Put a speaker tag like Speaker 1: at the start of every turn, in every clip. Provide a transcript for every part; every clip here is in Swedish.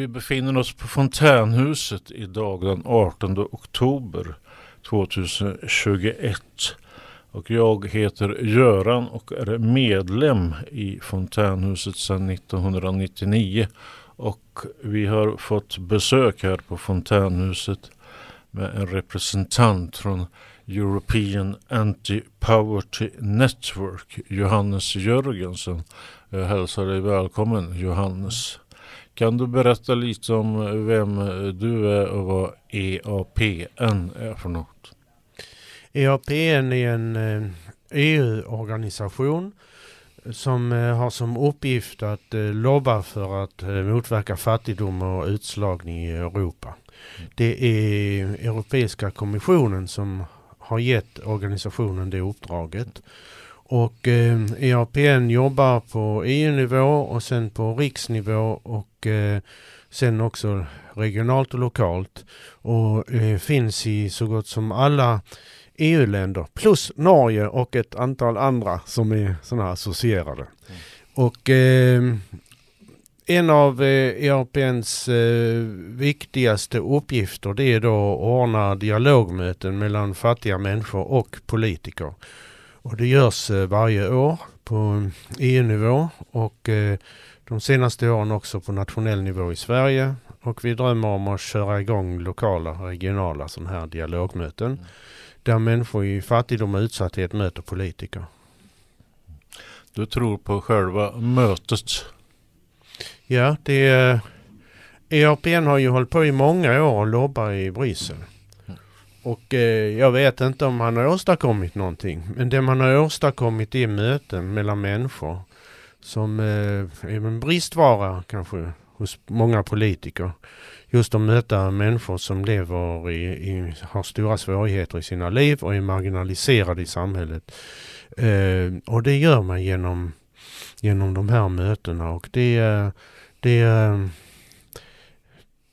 Speaker 1: Vi befinner oss på Fontänhuset idag den 18 oktober 2021. Och jag heter Göran och är medlem i Fontänhuset sedan 1999. Och vi har fått besök här på Fontänhuset med en representant från European Anti-Poverty Network, Johannes Jörgensen. Jag hälsar dig välkommen Johannes. Kan du berätta lite om vem du är och vad EAPN är för något?
Speaker 2: EAPN är en eh, e EU-organisation som eh, har som uppgift att eh, lobba för att motverka fattigdom och utslagning i Europa. Det är Europeiska kommissionen som har gett organisationen det uppdraget. Och eh, EAPN jobbar på EU-nivå och sen på riksnivå och eh, sen också regionalt och lokalt. Och eh, finns i så gott som alla EU-länder plus Norge och ett antal andra som är sådana här associerade. Mm. Och eh, en av EAPNs eh, e eh, viktigaste uppgifter det är då att ordna dialogmöten mellan fattiga människor och politiker. Och det görs eh, varje år på EU-nivå och eh, de senaste åren också på nationell nivå i Sverige. Och vi drömmer om att köra igång lokala och regionala sådana här dialogmöten. Mm. Där människor i fattigdom och utsatthet möter politiker.
Speaker 1: Du tror på själva mötet?
Speaker 2: Ja, det är... EAPN har ju hållit på i många år och lobbar i Bryssel. Och eh, jag vet inte om han har åstadkommit någonting. Men det man har åstadkommit är möten mellan människor. Som eh, är en bristvara kanske hos många politiker. Just att möta människor som lever i, i, har stora svårigheter i sina liv och är marginaliserade i samhället. Eh, och det gör man genom, genom de här mötena och det, eh, det, eh,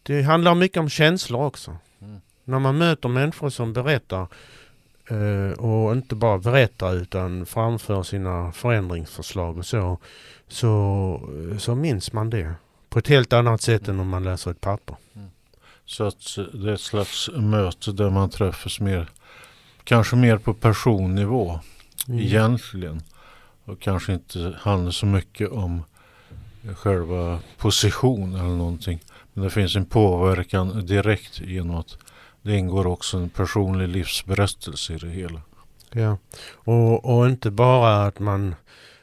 Speaker 2: det handlar mycket om känslor också. När man möter människor som berättar eh, och inte bara berättar utan framför sina förändringsförslag och så, så, så minns man det på ett helt annat sätt än om man läser ett papper. Mm.
Speaker 1: Så att det är ett slags möte där man träffas mer, kanske mer på personnivå mm. egentligen. Och kanske inte handlar så mycket om själva position eller någonting. Men det finns en påverkan direkt genom att det ingår också en personlig livsberättelse i det hela.
Speaker 2: Ja, och, och inte bara att man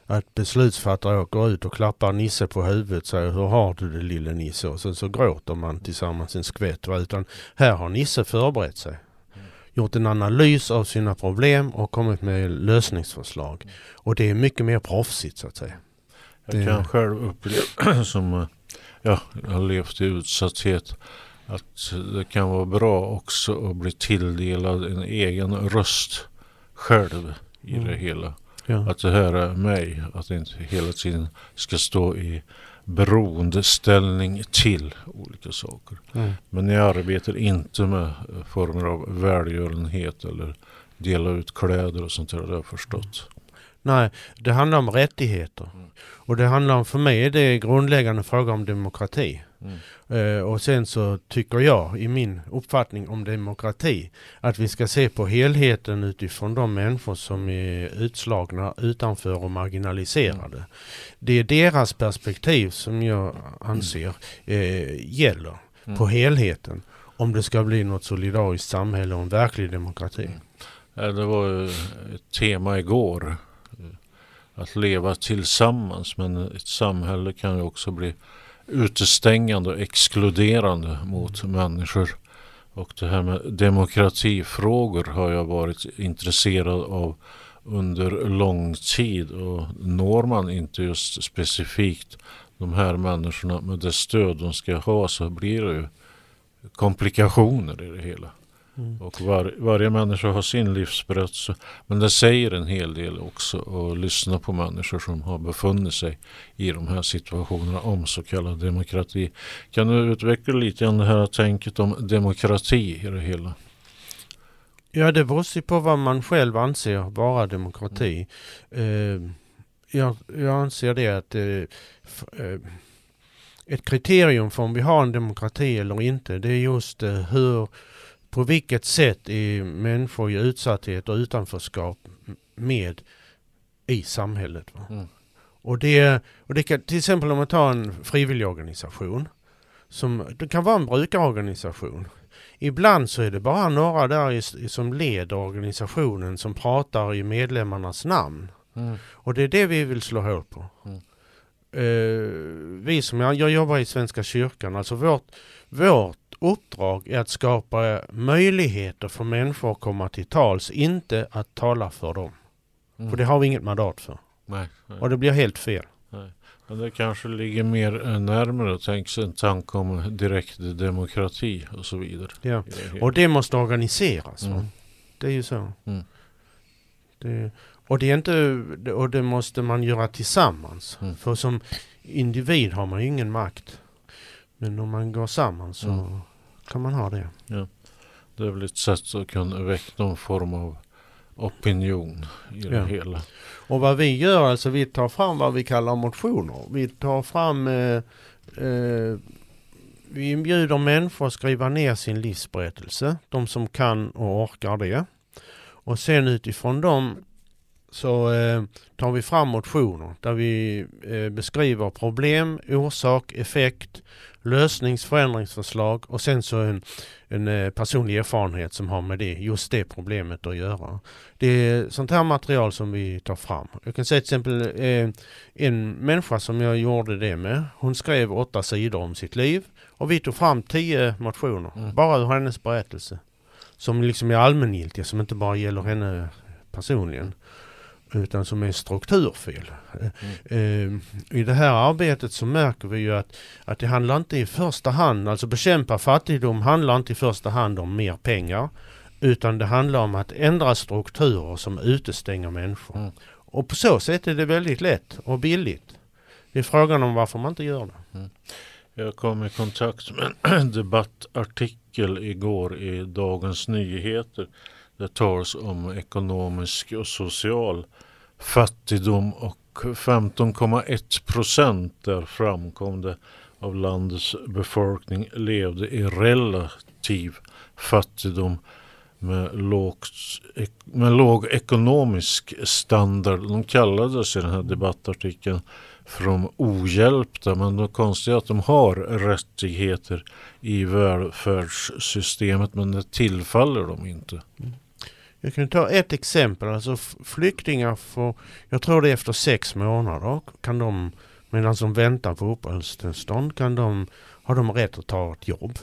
Speaker 2: att beslutsfattare åker ut och klappar Nisse på huvudet och säger hur har du det lille Nisse och sen så gråter man tillsammans en skvätt. Utan här har Nisse förberett sig. Gjort en analys av sina problem och kommit med lösningsförslag. Och det är mycket mer proffsigt så att säga.
Speaker 1: Jag kan själv uppleva som ja, jag har levt i utsatthet att det kan vara bra också att bli tilldelad en egen röst själv i mm. det hela. Ja. Att höra mig, att inte hela tiden ska stå i beroendeställning till olika saker. Mm. Men jag arbetar inte med former av välgörenhet eller dela ut kläder och sånt där, det har jag förstått.
Speaker 2: Nej, det handlar om rättigheter. Mm. Och det handlar om, för mig är det grundläggande fråga om demokrati. Mm. Uh, och sen så tycker jag, i min uppfattning om demokrati, att vi ska se på helheten utifrån de människor som är utslagna, utanför och marginaliserade. Mm. Det är deras perspektiv som jag anser uh, gäller mm. på helheten. Om det ska bli något solidariskt samhälle och en verklig demokrati.
Speaker 1: Mm. Det var ett tema igår att leva tillsammans. Men ett samhälle kan ju också bli utestängande och exkluderande mot människor. Och det här med demokratifrågor har jag varit intresserad av under lång tid och når man inte just specifikt de här människorna med det stöd de ska ha så blir det ju komplikationer i det hela. Mm. Och var, varje människa har sin livsberättelse. Men det säger en hel del också att lyssna på människor som har befunnit sig i de här situationerna om så kallad demokrati. Kan du utveckla lite grann det här tänket om demokrati i det hela?
Speaker 2: Ja, det beror på vad man själv anser vara demokrati. Mm. Uh, jag, jag, anser det att uh, uh, ett kriterium för om vi har en demokrati eller inte, det är just eh, hur, på vilket sätt är människor i utsatthet och utanförskap med i samhället.
Speaker 1: Mm.
Speaker 2: Och, det, och det kan, till exempel om man tar en frivilligorganisation, som, det kan vara en brukarorganisation. Ibland så är det bara några där i, som leder organisationen som pratar i medlemmarnas namn.
Speaker 1: Mm.
Speaker 2: Och det är det vi vill slå hål på.
Speaker 1: Mm.
Speaker 2: Eh, vi som jag, jag jobbar i Svenska kyrkan, alltså vårt, vårt uppdrag är att skapa möjligheter för människor att komma till tals, inte att tala för dem.
Speaker 1: Mm.
Speaker 2: För det har vi inget mandat för.
Speaker 1: Nej, nej.
Speaker 2: Och det blir helt fel.
Speaker 1: Men det kanske ligger mer eh, närmare sig en tanke om direkt demokrati och så vidare.
Speaker 2: Ja. Och det måste organiseras.
Speaker 1: Mm.
Speaker 2: Det är ju så.
Speaker 1: Mm.
Speaker 2: Det, och, det är inte, och det måste man göra tillsammans.
Speaker 1: Mm.
Speaker 2: För som individ har man ju ingen makt. Men om man går samman så
Speaker 1: Mm.
Speaker 2: Kan man ha det.
Speaker 1: Det är väl ett sätt att kunna väcka någon form av opinion i det
Speaker 2: Ja.
Speaker 1: hela.
Speaker 2: Och vad vi gör, alltså vi tar fram vad vi kallar motioner. Vi tar fram eh, eh, vi inbjuder människor att skriva ner sin livsberättelse. De som kan och orkar det. Och sen utifrån dem så eh, tar vi fram motioner där vi eh, beskriver problem, orsak, effekt, lösnings förändringsförslag och sen så en, en eh, personlig erfarenhet som har med det, just det problemet att göra. Det är sånt här material som vi tar fram. Jag kan säga till exempel eh, en människa som jag gjorde det med. Hon skrev åtta sidor om sitt liv och vi tog fram tio motioner.
Speaker 1: Mm.
Speaker 2: Bara ur hennes berättelse. Som liksom är allmängiltiga, som inte bara gäller henne personligen. Utan som är strukturfel. Eh, I det här arbetet så märker vi ju att, att det handlar inte i första hand, alltså bekämpa fattigdom handlar inte i första hand om mer pengar. Utan det handlar om att ändra strukturer som utestänger människor.
Speaker 1: Mm.
Speaker 2: Och på så sätt är det väldigt lätt och billigt. Det är frågan om varför man inte gör det.
Speaker 1: Jag kom i kontakt med en debattartikel igår i Dagens Nyheter. Det talas om ekonomisk och social fattigdom och 15,1 procent där framkom det av landets befolkning levde i relativ fattigdom med, lågt, med låg ekonomisk standard. De kallades i den här debattartikeln för de ohjälpta men det konstiga är att de har rättigheter i välfärdssystemet men det tillfaller dem inte. Mm.
Speaker 2: Jag kan ta ett exempel. Alltså flyktingar får, jag tror det är efter sex månader, kan de, medan de väntar på uppehållstillstånd, kan de, har de rätt att ta ett jobb.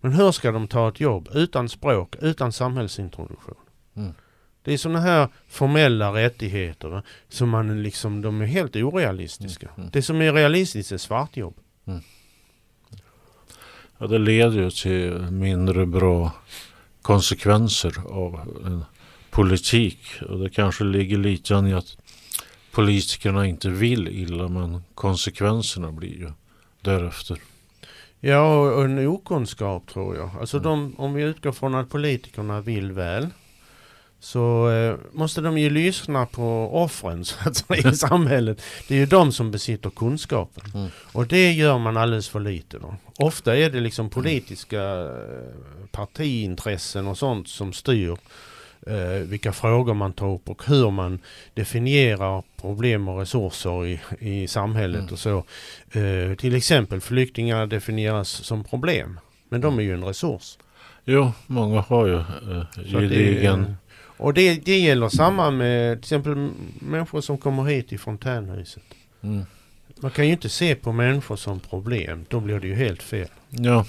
Speaker 2: Men hur ska de ta ett jobb utan språk, utan samhällsintroduktion?
Speaker 1: Mm.
Speaker 2: Det är sådana här formella rättigheter som man liksom, de är helt orealistiska.
Speaker 1: Mm, mm.
Speaker 2: Det som är realistiskt är svartjobb.
Speaker 1: Ja, det leder ju till mindre bra konsekvenser av en politik och det kanske ligger lite i att politikerna inte vill illa men konsekvenserna blir ju därefter.
Speaker 2: Ja, och en okunskap tror jag. Alltså
Speaker 1: Mm.
Speaker 2: de, om vi utgår från att politikerna vill väl så eh, måste de ju lyssna på offren så att säga, i samhället. Det är ju de som besitter kunskapen.
Speaker 1: Mm.
Speaker 2: Och det gör man alldeles för lite då. Ofta är det liksom politiska eh, partiintressen och sånt som styr eh, vilka frågor man tar upp och hur man definierar problem och resurser i, i samhället
Speaker 1: Mm.
Speaker 2: och så. Eh, till exempel flyktingar definieras som problem. Men de är ju en resurs.
Speaker 1: Jo, många har ju eh, gedigen...
Speaker 2: och det, det gäller samma med till exempel människor som kommer hit i fontänhuset.
Speaker 1: Mm.
Speaker 2: Man kan ju inte se på människor som problem. Då blir det ju helt fel.
Speaker 1: Ja,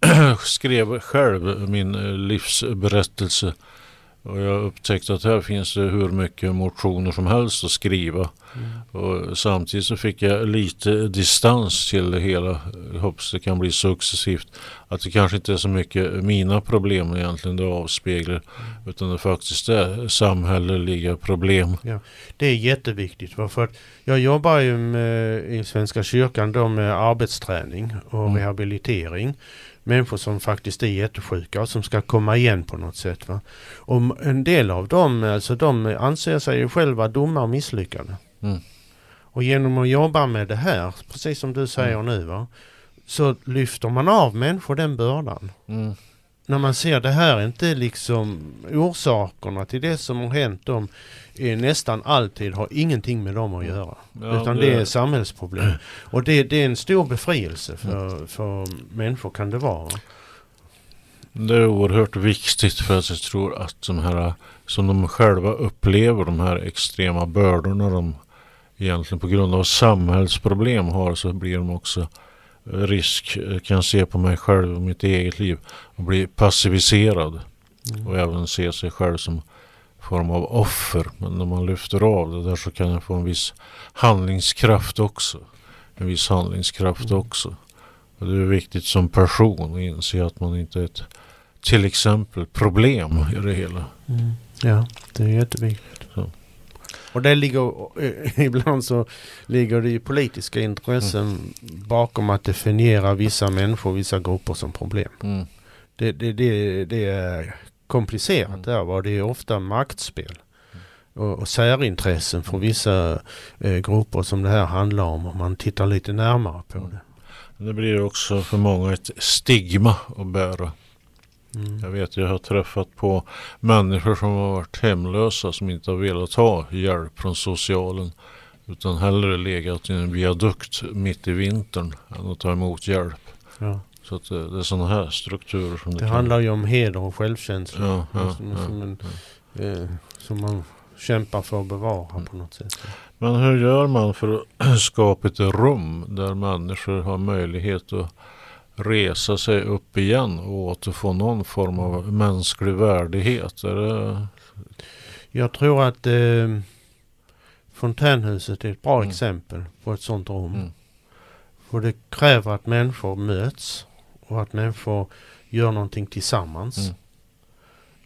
Speaker 1: jag skrev själv min eh, livsberättelse och jag upptäckte att här finns det hur mycket motioner som helst att skriva. Och samtidigt så fick jag lite distans till det hela. Jag hoppas det kan bli successivt. Att det kanske inte är så mycket mina problem egentligen det avspeglar. Utan det faktiskt är samhälleliga problem.
Speaker 2: Det är jätteviktigt. För att jag jobbar ju med, i Svenska kyrkan då med arbetsträning och
Speaker 1: Mm.
Speaker 2: rehabilitering. Människor som faktiskt är jättesjuka och som ska komma igen på något sätt. Va? Och en del av dem, alltså de anser sig ju själva dumma och misslyckade.
Speaker 1: Mm.
Speaker 2: Och genom att jobba med det här, precis som du säger mm. nu va, så lyfter man av människor den bördan. Mm. När man ser det här är inte liksom orsakerna till det som har hänt dem är nästan alltid har ingenting med dem att göra. Ja, utan det... det är samhällsproblem. Och det, det, är en stor befrielse för, för människor kan det vara.
Speaker 1: Det är oerhört viktigt för att jag tror att de här som de själva upplever de här extrema bördorna de egentligen på grund av samhällsproblem har så blir de också risk, kan se på mig själv och mitt eget liv och bli passiviserad. Mm. Och även se sig själv som form av offer. Men när man lyfter av det där så kan jag få en viss handlingskraft också. En viss handlingskraft mm. också. Och det är viktigt som person att inse att man inte är ett till exempel problem i det hela.
Speaker 2: Mm. Ja, det är jätteviktigt. Så. Och det ligger, ibland så ligger det ju politiska intressen mm. bakom att definiera vissa människor, vissa grupper som problem. Mm. Det, det, det, det är komplicerat mm. där va? det är ofta maktspel. Mm. Och, och särintressen från vissa eh, grupper som det här handlar om om man tittar lite närmare på mm. det.
Speaker 1: Det blir också för många ett stigma att bära. Mm. Jag vet, jag har träffat på människor som har varit hemlösa som inte har velat ha hjälp från socialen. Utan hellre legat i en viadukt mitt i vintern än att ta emot hjälp. Ja. Så att det, det är sådana här strukturer som
Speaker 2: det,
Speaker 1: det
Speaker 2: handlar ju om heder och självkänsla. Ja, ja, som, ja, som, en, eh, som, man kämpar för att bevara mm. på något sätt.
Speaker 1: Men hur gör man för att skapa ett rum där människor har möjlighet att resa sig upp igen och återfå någon form av mänsklig värdighet? Är det...
Speaker 2: Jag tror att eh, fontänhuset är ett bra mm. exempel på ett sådant rum. Mm. För det kräver att människor möts och att människor gör någonting tillsammans. Mm.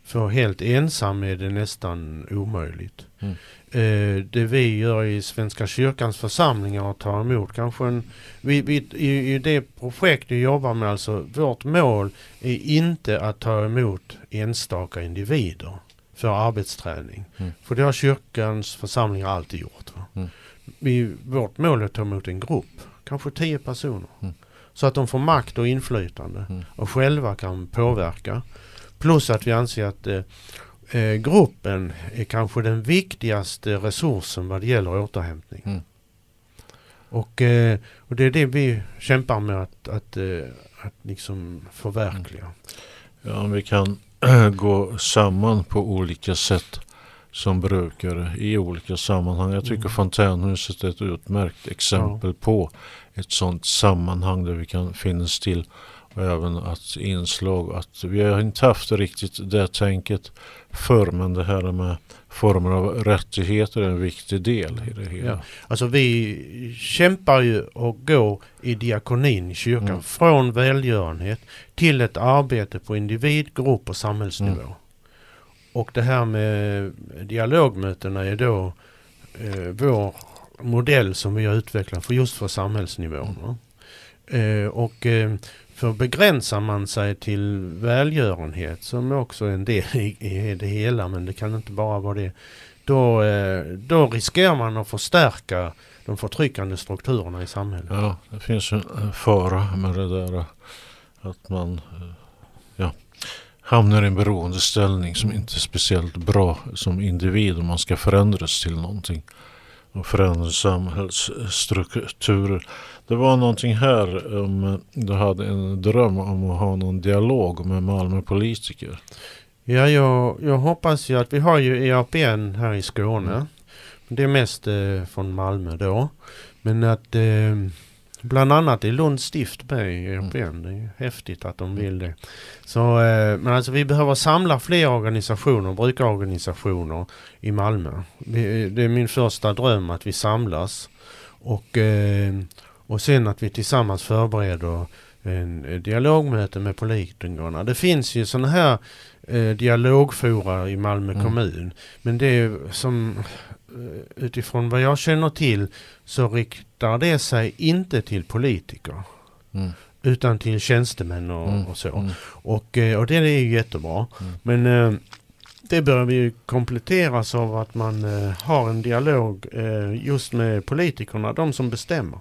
Speaker 2: För helt ensam är det nästan omöjligt. Mm. Eh, det vi gör i Svenska kyrkans församlingar och tar emot kanske en... Vi, vi, i, I det projekt vi jobbar med alltså, vårt mål är inte att ta emot enstaka individer för arbetsträning. Mm. För det har kyrkans församlingar alltid gjort. Mm. Vi, vårt mål är att ta emot en grupp, kanske tio personer. Mm. Så att de får makt och inflytande mm. och själva kan påverka. Plus att vi anser att eh, eh, gruppen är kanske den viktigaste resursen vad det gäller återhämtning. Mm. Och, eh, och det är det vi kämpar med att, att, eh, att liksom förverkliga.
Speaker 1: Ja, om vi kan gå samman på olika sätt som brukare i olika sammanhang. Jag tycker mm. fontänhuset är ett utmärkt exempel ja. på ett sådant sammanhang där vi kan finnas till och även att inslag att vi har inte haft riktigt det tänket förr men det här med former av rättigheter är en viktig del i det hela. Ja.
Speaker 2: Alltså vi kämpar ju och går i diakonin i kyrkan mm. från välgörenhet till ett arbete på individ, grupp och samhällsnivå. Mm. Och det här med dialogmötena är då eh, vår modell som vi har utvecklat för just för samhällsnivån. Mm. Eh, och eh, för begränsar man sig till välgörenhet som också är en del i, i det hela men det kan inte bara vara det. Då, eh, då riskerar man att förstärka de förtryckande strukturerna i samhället.
Speaker 1: Ja, det finns en fara med det där att man eh, ja, hamnar i en beroendeställning som inte är speciellt bra som individ om man ska förändras till någonting och förändra samhällsstrukturer. Det var någonting här om du hade en dröm om att ha någon dialog med Malmö politiker.
Speaker 2: Ja, jag, jag hoppas ju att vi har ju EAPN här i Skåne. Mm. Det är mest eh, från Malmö då. Men att eh, Bland annat är Lunds stift med i ERPN. Mm. Det är häftigt att de vill det. Så, eh, men alltså vi behöver samla fler organisationer, brukarorganisationer i Malmö. Det är min första dröm att vi samlas. Och, eh, och sen att vi tillsammans förbereder en dialogmöte med politikerna. Det finns ju sådana här eh, dialogfora i Malmö mm. kommun. Men det är som utifrån vad jag känner till så riktar det sig inte till politiker. Mm. Utan till tjänstemän och, mm. och så. Mm. Och, eh, och det är ju jättebra. Mm. Men eh, det bör vi kompletteras av att man eh, har en dialog eh, just med politikerna, de som bestämmer.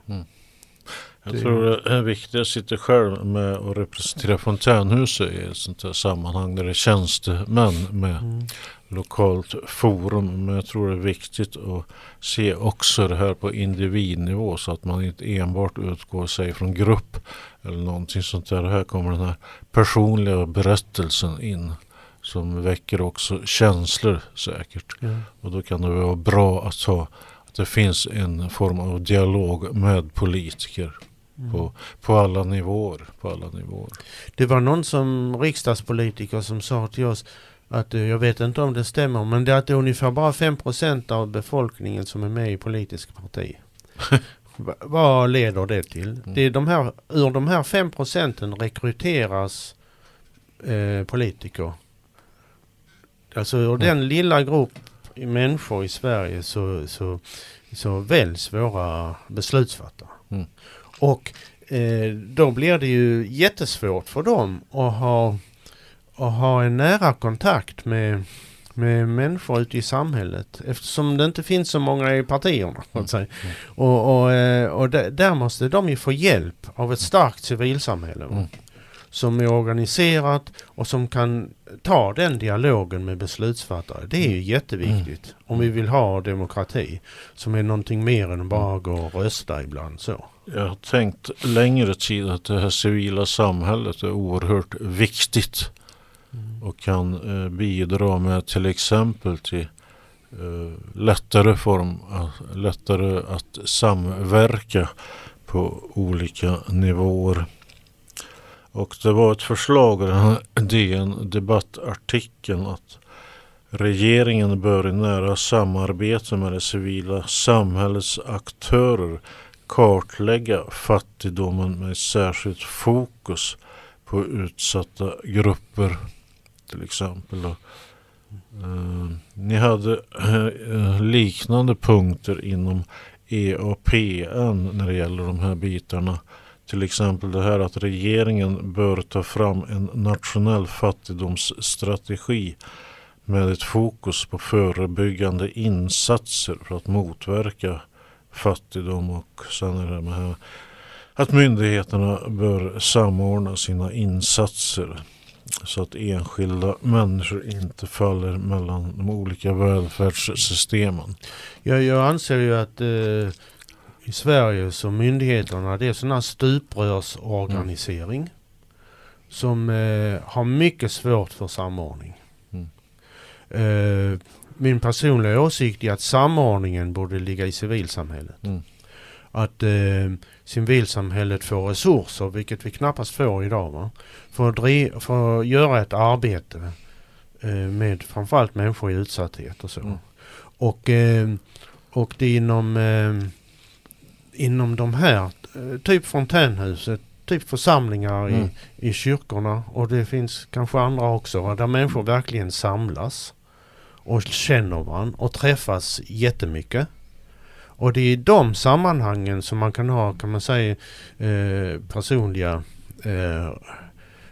Speaker 1: Jag tror det är viktigt, jag sitter själv med och representerar fontänhuset i ett sånt här sammanhang där det är tjänstemän med mm. lokalt forum. Men jag tror det är viktigt att se också det här på individnivå så att man inte enbart utgår sig från grupp eller någonting sånt där. Här kommer den här personliga berättelsen in som väcker också känslor säkert. Mm. Och då kan det vara bra att ha att det finns en form av dialog med politiker. Mm. På, på alla nivåer. På alla nivåer.
Speaker 2: Det var någon som riksdagspolitiker som sa till oss att eh, jag vet inte om det stämmer men det är att det är ungefär bara 5% av befolkningen som är med i politiska parti. Vad leder det till? Mm. Det är de här, ur de här 5 procenten rekryteras eh, politiker. Alltså ur mm. den lilla grupp människor i Sverige så, så, så väljs våra beslutsfattare. Mm. Och eh, då blir det ju jättesvårt för dem att ha, att ha en nära kontakt med, med människor ute i samhället eftersom det inte finns så många i partierna. Mm. Och, och, eh, och där måste de ju få hjälp av ett starkt civilsamhälle. Mm som är organiserat och som kan ta den dialogen med beslutsfattare. Det är ju mm. jätteviktigt mm. om vi vill ha demokrati som är någonting mer än bara gå och rösta ibland så.
Speaker 1: Jag har tänkt längre tid att det här civila samhället är oerhört viktigt mm. och kan eh, bidra med till exempel till eh, lättare form, uh, lättare att samverka på olika nivåer. Och det var ett förslag i den här DN debattartikeln att regeringen bör i nära samarbete med det civila samhällets aktörer kartlägga fattigdomen med särskilt fokus på utsatta grupper till exempel. Eh, ni hade eh, liknande punkter inom EAPN när det gäller de här bitarna. Till exempel det här att regeringen bör ta fram en nationell fattigdomsstrategi med ett fokus på förebyggande insatser för att motverka fattigdom och sen är det med att myndigheterna bör samordna sina insatser så att enskilda människor inte faller mellan de olika välfärdssystemen.
Speaker 2: Jag, jag anser ju att eh, i Sverige så myndigheterna det är här stuprörsorganisering mm. som eh, har mycket svårt för samordning. Mm. Eh, min personliga åsikt är att samordningen borde ligga i civilsamhället. Mm. Att eh, civilsamhället får resurser, vilket vi knappast får idag, va? För, att för att göra ett arbete eh, med framförallt människor i utsatthet och så. Mm. Och, eh, och det inom eh, inom de här, eh, typ fontänhuset, typ församlingar mm. i, i kyrkorna och det finns kanske andra också där människor verkligen samlas och känner varandra och träffas jättemycket. Och det är i de sammanhangen som man kan ha, kan man säga, eh, personliga eh,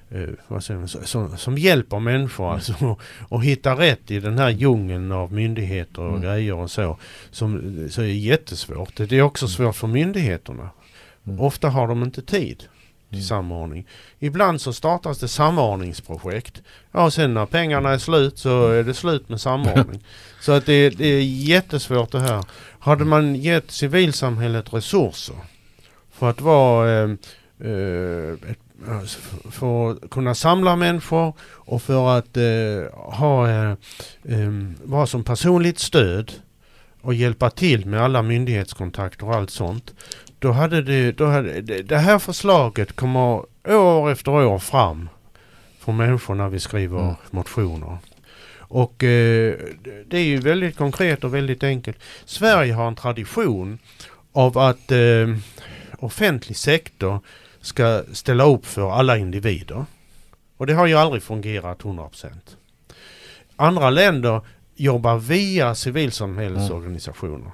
Speaker 2: eh, säger man, som, som hjälper människor mm. alltså och hitta rätt i den här djungeln av myndigheter och mm. grejer och så. Som, så är jättesvårt. Det är också mm. svårt för myndigheterna. Mm. Ofta har de inte tid till mm. samordning. Ibland så startas det samordningsprojekt. Ja, sen när pengarna är slut så är det slut med samordning. så att det, det, är jättesvårt det här. Hade man gett civilsamhället resurser för att vara eh, eh, ett för att kunna samla människor och för att eh, ha, eh, eh, vara som personligt stöd och hjälpa till med alla myndighetskontakter och allt sånt. Då hade det, då hade, det här förslaget kommer år efter år fram för människor när vi skriver mm. motioner. Och eh, det är ju väldigt konkret och väldigt enkelt. Sverige har en tradition av att eh, offentlig sektor ska ställa upp för alla individer. Och det har ju aldrig fungerat 100%. Andra länder jobbar via civilsamhällesorganisationer.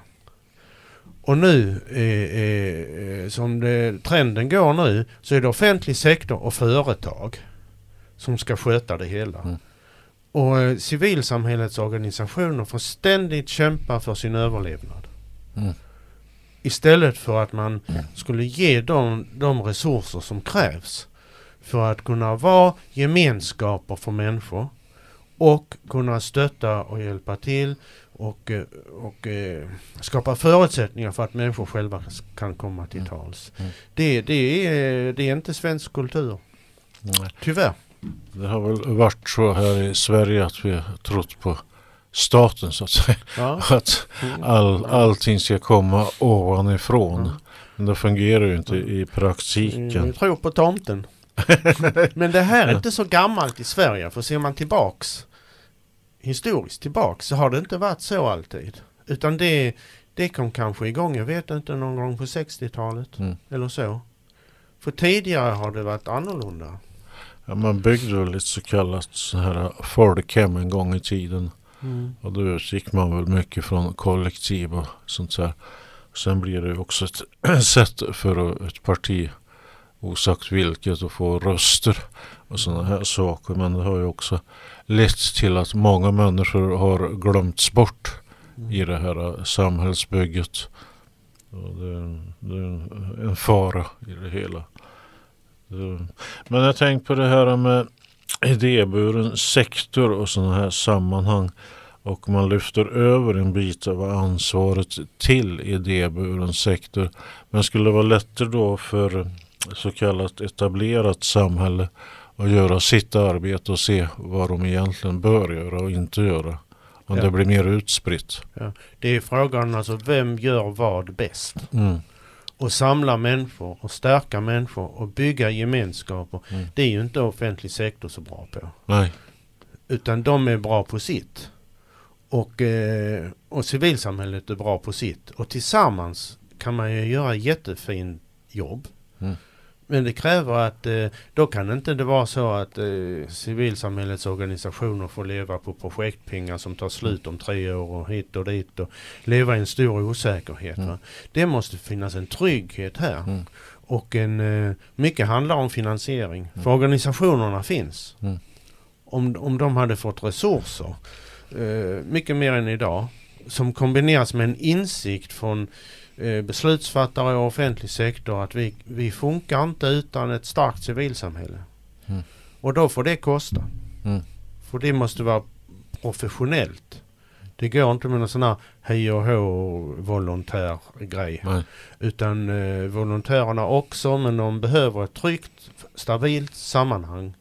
Speaker 2: Och nu, eh, eh, som det, trenden går nu, så är det offentlig sektor och företag som ska sköta det hela. Mm. Och eh, civilsamhällets organisationer får ständigt kämpa för sin överlevnad.
Speaker 1: Mm.
Speaker 2: Istället för att man skulle ge dem de resurser som krävs för att kunna vara gemenskaper för människor och kunna stötta och hjälpa till och, eh, och eh, skapa förutsättningar för att människor själva kan komma till
Speaker 1: Mm.
Speaker 2: tals.
Speaker 1: Mm.
Speaker 2: Det, det, är, det är inte svensk kultur,
Speaker 1: Nej.
Speaker 2: tyvärr.
Speaker 1: Det har väl varit så här i Sverige att vi har trott på staten så att säga.
Speaker 2: Ja.
Speaker 1: Att
Speaker 2: Mm.
Speaker 1: all, allting ska komma ovanifrån.
Speaker 2: Mm.
Speaker 1: Men det fungerar ju inte i
Speaker 2: Vi
Speaker 1: praktiken.
Speaker 2: tror på tomten. Men det här är inte så gammalt i Sverige. För ser man tillbaks historiskt tillbaks så har det inte varit så alltid. Utan det, det kom kanske igång, jag vet inte, någon gång på 60-talet
Speaker 1: Mm.
Speaker 2: eller så. För tidigare har det varit annorlunda.
Speaker 1: Ja, man byggde ett så kallat så här folkhem en gång i tiden. Och då utgick man väl mycket från kollektiv och sånt där. Sen blir det också ett sätt för ett parti, osagt vilket, och få röster och sådana här saker. Men det har ju också lett till att många människor har glömts bort i det här samhällsbygget. Och det, är- det är en fara i det hela. Men jag tänkte på det här med idéburen sektor och sådana här sammanhang. Och man lyfter över en bit av ansvaret till idéburen sektor. Men skulle det vara lättare då för så kallat etablerat samhälle att göra sitt arbete och se vad de egentligen bör göra och inte göra. Om
Speaker 2: Ja.
Speaker 1: det blir mer utspritt.
Speaker 2: Det är frågan alltså, vem gör vad bäst?
Speaker 1: Mm.
Speaker 2: Och samla människor och stärka människor och bygga gemenskaper.
Speaker 1: Mm.
Speaker 2: Det är ju inte offentlig sektor så bra på.
Speaker 1: Nej.
Speaker 2: Utan de är bra på sitt. Och, eh, och civilsamhället är bra på sitt. Och tillsammans kan man ju göra jättefin jobb.
Speaker 1: Mm.
Speaker 2: Men det kräver att eh, då kan inte det vara så att eh, civilsamhällets organisationer får leva på projektpengar som tar slut om tre år och hit och dit och leva i en stor osäkerhet.
Speaker 1: Mm.
Speaker 2: Det måste finnas en trygghet här.
Speaker 1: Mm.
Speaker 2: Och en, eh, mycket handlar om finansiering.
Speaker 1: Mm.
Speaker 2: För organisationerna finns.
Speaker 1: Mm.
Speaker 2: Om, om de hade fått resurser, mycket mer än idag, som kombineras med en insikt från beslutsfattare och offentlig sektor att vi, vi funkar inte utan ett starkt civilsamhälle.
Speaker 1: Mm.
Speaker 2: Och då får det kosta.
Speaker 1: Mm.
Speaker 2: För det måste vara professionellt. Det går inte med någon sån här hej och hå volontär grej.
Speaker 1: Nej.
Speaker 2: Utan eh, volontärerna också, men de behöver ett tryggt, stabilt sammanhang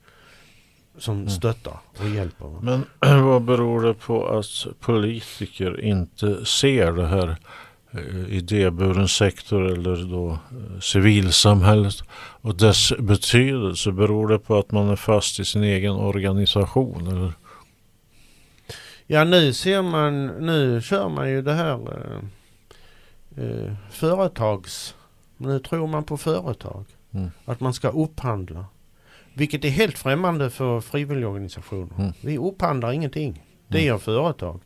Speaker 2: som
Speaker 1: Mm.
Speaker 2: stöttar och hjälper.
Speaker 1: Men vad beror det på att politiker inte ser det här eh, idéburen sektor eller då eh, civilsamhället och dess betydelse? Beror det på att man är fast i sin egen organisation? Eller?
Speaker 2: Ja, nu ser man, nu kör man ju det här eh, eh, företags... Nu tror man på företag.
Speaker 1: Mm.
Speaker 2: Att man ska upphandla. Vilket är helt främmande för frivilligorganisationer.
Speaker 1: Mm.
Speaker 2: Vi upphandlar ingenting. Det
Speaker 1: Mm.
Speaker 2: gör företag.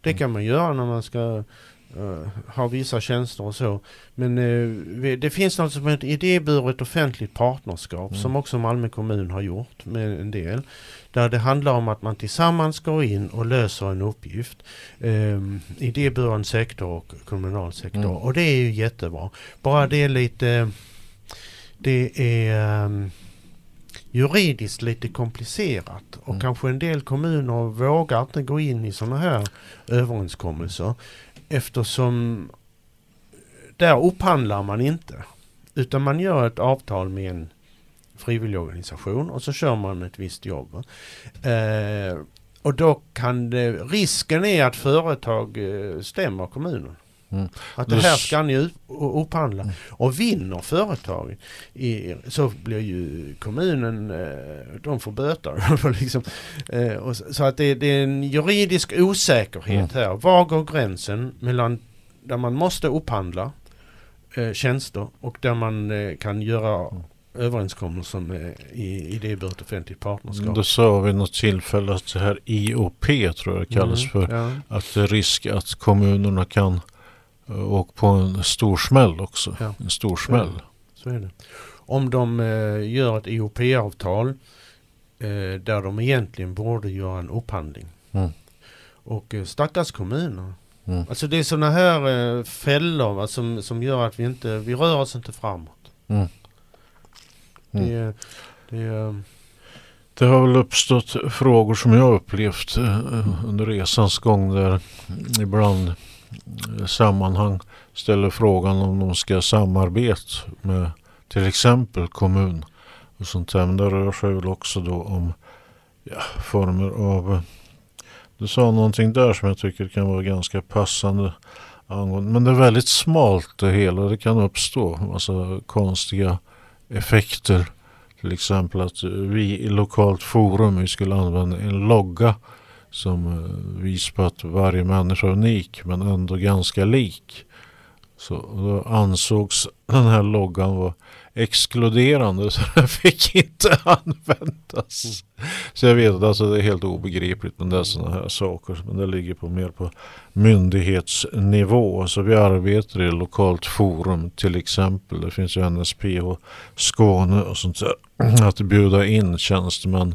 Speaker 2: Det
Speaker 1: Mm.
Speaker 2: kan man göra när man ska eh, ha vissa tjänster och så. Men vi- det finns något som heter idéburet offentligt partnerskap
Speaker 1: Mm.
Speaker 2: som också Malmö kommun har gjort med en del. Där det handlar om att man tillsammans går in och löser en uppgift. Eh, idéburen sektor och kommunal sektor.
Speaker 1: Mm.
Speaker 2: Och det är ju jättebra. Bara det är lite... Det är ehm, juridiskt lite komplicerat och
Speaker 1: Mm.
Speaker 2: kanske en del kommuner vågar inte gå in i sådana här överenskommelser eftersom där upphandlar man inte utan man gör ett avtal med en frivilligorganisation och så kör man ett visst jobb. Eh, och då kan det, risken är att företag eh, stämmer kommunen.
Speaker 1: Mm.
Speaker 2: Att det
Speaker 1: Det
Speaker 2: här ska ni upp- upphandla.
Speaker 1: Mm.
Speaker 2: Och vinner företaget i, så blir ju kommunen, eh, de får böter. Liksom, eh, så att det, det är en juridisk osäkerhet här. Var går gränsen mellan där man måste upphandla eh, tjänster och där man kan göra
Speaker 1: Mm.
Speaker 2: överenskommelser med, i idéburet offentligt partnerskap.
Speaker 1: Det sa vid något tillfälle att det här IOP tror jag det kallas
Speaker 2: Mm,
Speaker 1: för.
Speaker 2: Ja,
Speaker 1: Att det är risk att kommunerna kan uh, åka på en stor smäll också.
Speaker 2: Ja.
Speaker 1: En stor smäll.
Speaker 2: så är det. Om de eh, gör ett IOP-avtal eh, där de egentligen borde göra en upphandling.
Speaker 1: Mm.
Speaker 2: Och eh, stackars kommuner.
Speaker 1: Mm.
Speaker 2: Alltså det är sådana här eh, fällor va, som, som gör att vi inte, vi rör oss inte framåt.
Speaker 1: Mm. Mm.
Speaker 2: Det, det, eh,
Speaker 1: Det har väl uppstått frågor som jag upplevt eh, under resans gång där ibland eh, sammanhang ställer frågan om de ska samarbeta med till exempel kommun och sånt där. Men det rör sig väl också då om ja, former av du sa någonting där som jag tycker kan vara ganska passande angående. Men det är väldigt smalt det hela. Det kan uppstå massa konstiga effekter. Till exempel att vi i lokalt forum vi skulle använda en logga som eh, visar på att varje människa är unik men ändå ganska lik. Så då ansågs den här loggan vara exkluderande så den fick inte användas. Så jag vet att alltså det är helt obegripligt men det är sådana här saker. Men det ligger på mer på myndighetsnivå. Så vi arbetar i lokalt forum till exempel. Det finns ju NSPH Skåne och sånt där. Att bjuda in tjänstemän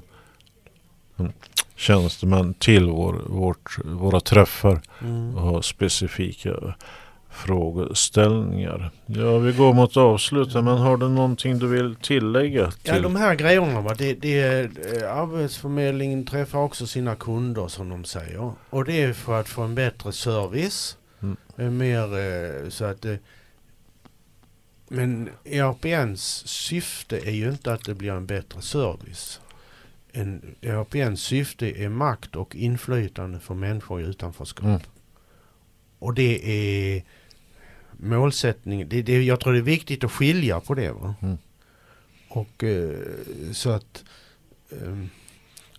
Speaker 1: mm, tjänstemän till vår, vårt, våra träffar
Speaker 2: mm.
Speaker 1: och ha specifika frågeställningar. Ja, vi går mot avslutet men har du någonting du vill tillägga? Till?
Speaker 2: Ja, de här grejerna va, det, det, eh, Arbetsförmedlingen träffar också sina kunder som de säger. Och det är för att få en bättre service.
Speaker 1: Mm.
Speaker 2: Eh, Mer eh, så att Men ERPNs syfte är ju inte att det blir en bättre service. En, ERPNs syfte är makt och inflytande för människor i utanförskap.
Speaker 1: Mm.
Speaker 2: Och det är målsättningen. Det, det, jag tror det är viktigt att skilja på det. Va?
Speaker 1: Mm.
Speaker 2: Och eh, så att eh,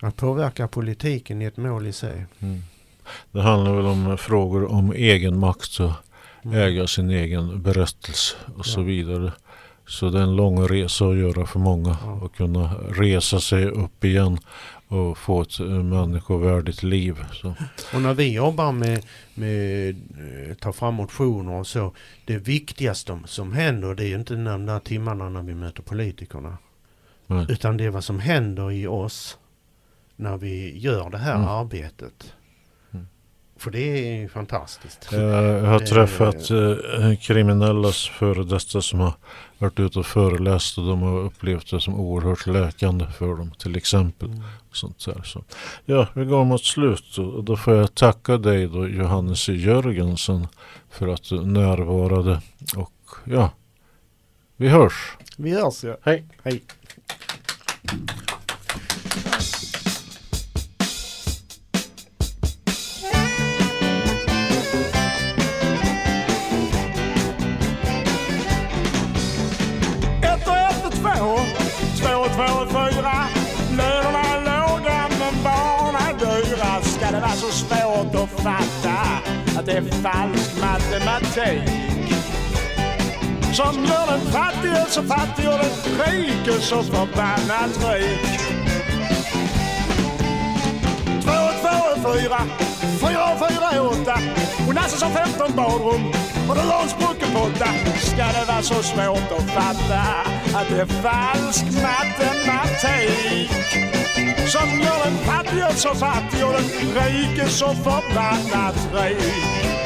Speaker 2: att påverka politiken är ett mål i sig.
Speaker 1: Mm. Det handlar väl om frågor om egen makt och
Speaker 2: Mm.
Speaker 1: äga sin egen berättelse och så
Speaker 2: Ja.
Speaker 1: vidare. Så det är en lång resa att göra för många
Speaker 2: Ja.
Speaker 1: och kunna resa sig upp igen och få ett eh, människovärdigt liv. Så.
Speaker 2: Och när vi jobbar med, med eh, ta fram motioner och så. Det viktigaste som händer det är ju inte de där timmarna när vi möter politikerna.
Speaker 1: Nej.
Speaker 2: Utan det är vad som händer i oss när vi gör det här
Speaker 1: Mm.
Speaker 2: arbetet. För det är ju fantastiskt.
Speaker 1: Jag har
Speaker 2: Eh,
Speaker 1: träffat eh, kriminellas före detta som har varit ute och föreläst och de har upplevt det som oerhört läkande för dem till exempel.
Speaker 2: Mm.
Speaker 1: Sånt där. Så. Ja, vi går mot slut och då får jag tacka dig då Johannes Jörgensen för att du närvarade och ja, vi hörs.
Speaker 2: Vi hörs ja.
Speaker 1: Hej.
Speaker 2: Hej.
Speaker 3: Det är falsk matematik? Som gör den fattige så fattig och den rike så förbannat rik. Två och två är fyra, fyra och fyra är åtta. Och Nasse som 15 badrum och du har en sprucken potta. Ska det vara så svårt att fatta att det är falsk matematik? Som gör den fattige så fattig och den rike så förbannat rik. Ah!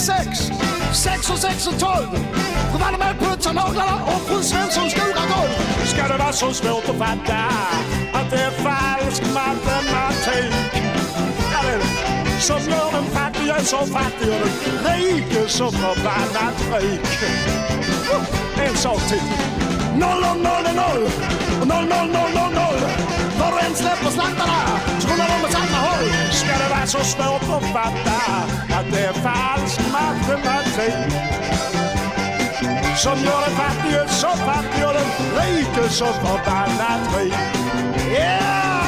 Speaker 3: Sex, sex och sex och tolv. Fru Wallenberg putsar naglarna och fru Svensson skurar golv. Ska det vara så svårt att fatta att det är falsk matematik? Ja, det. Som gör den fattige så fattig och den rike så förbannat rik. En sak till. Typ. Noll och noll är noll och noll, noll, noll, noll, noll. Var och en släpper slantarna så rullar de med så svårt att fatta att det är falsk matematik som gör den fattige så fattig och den rike så förbannat rik. Yeah!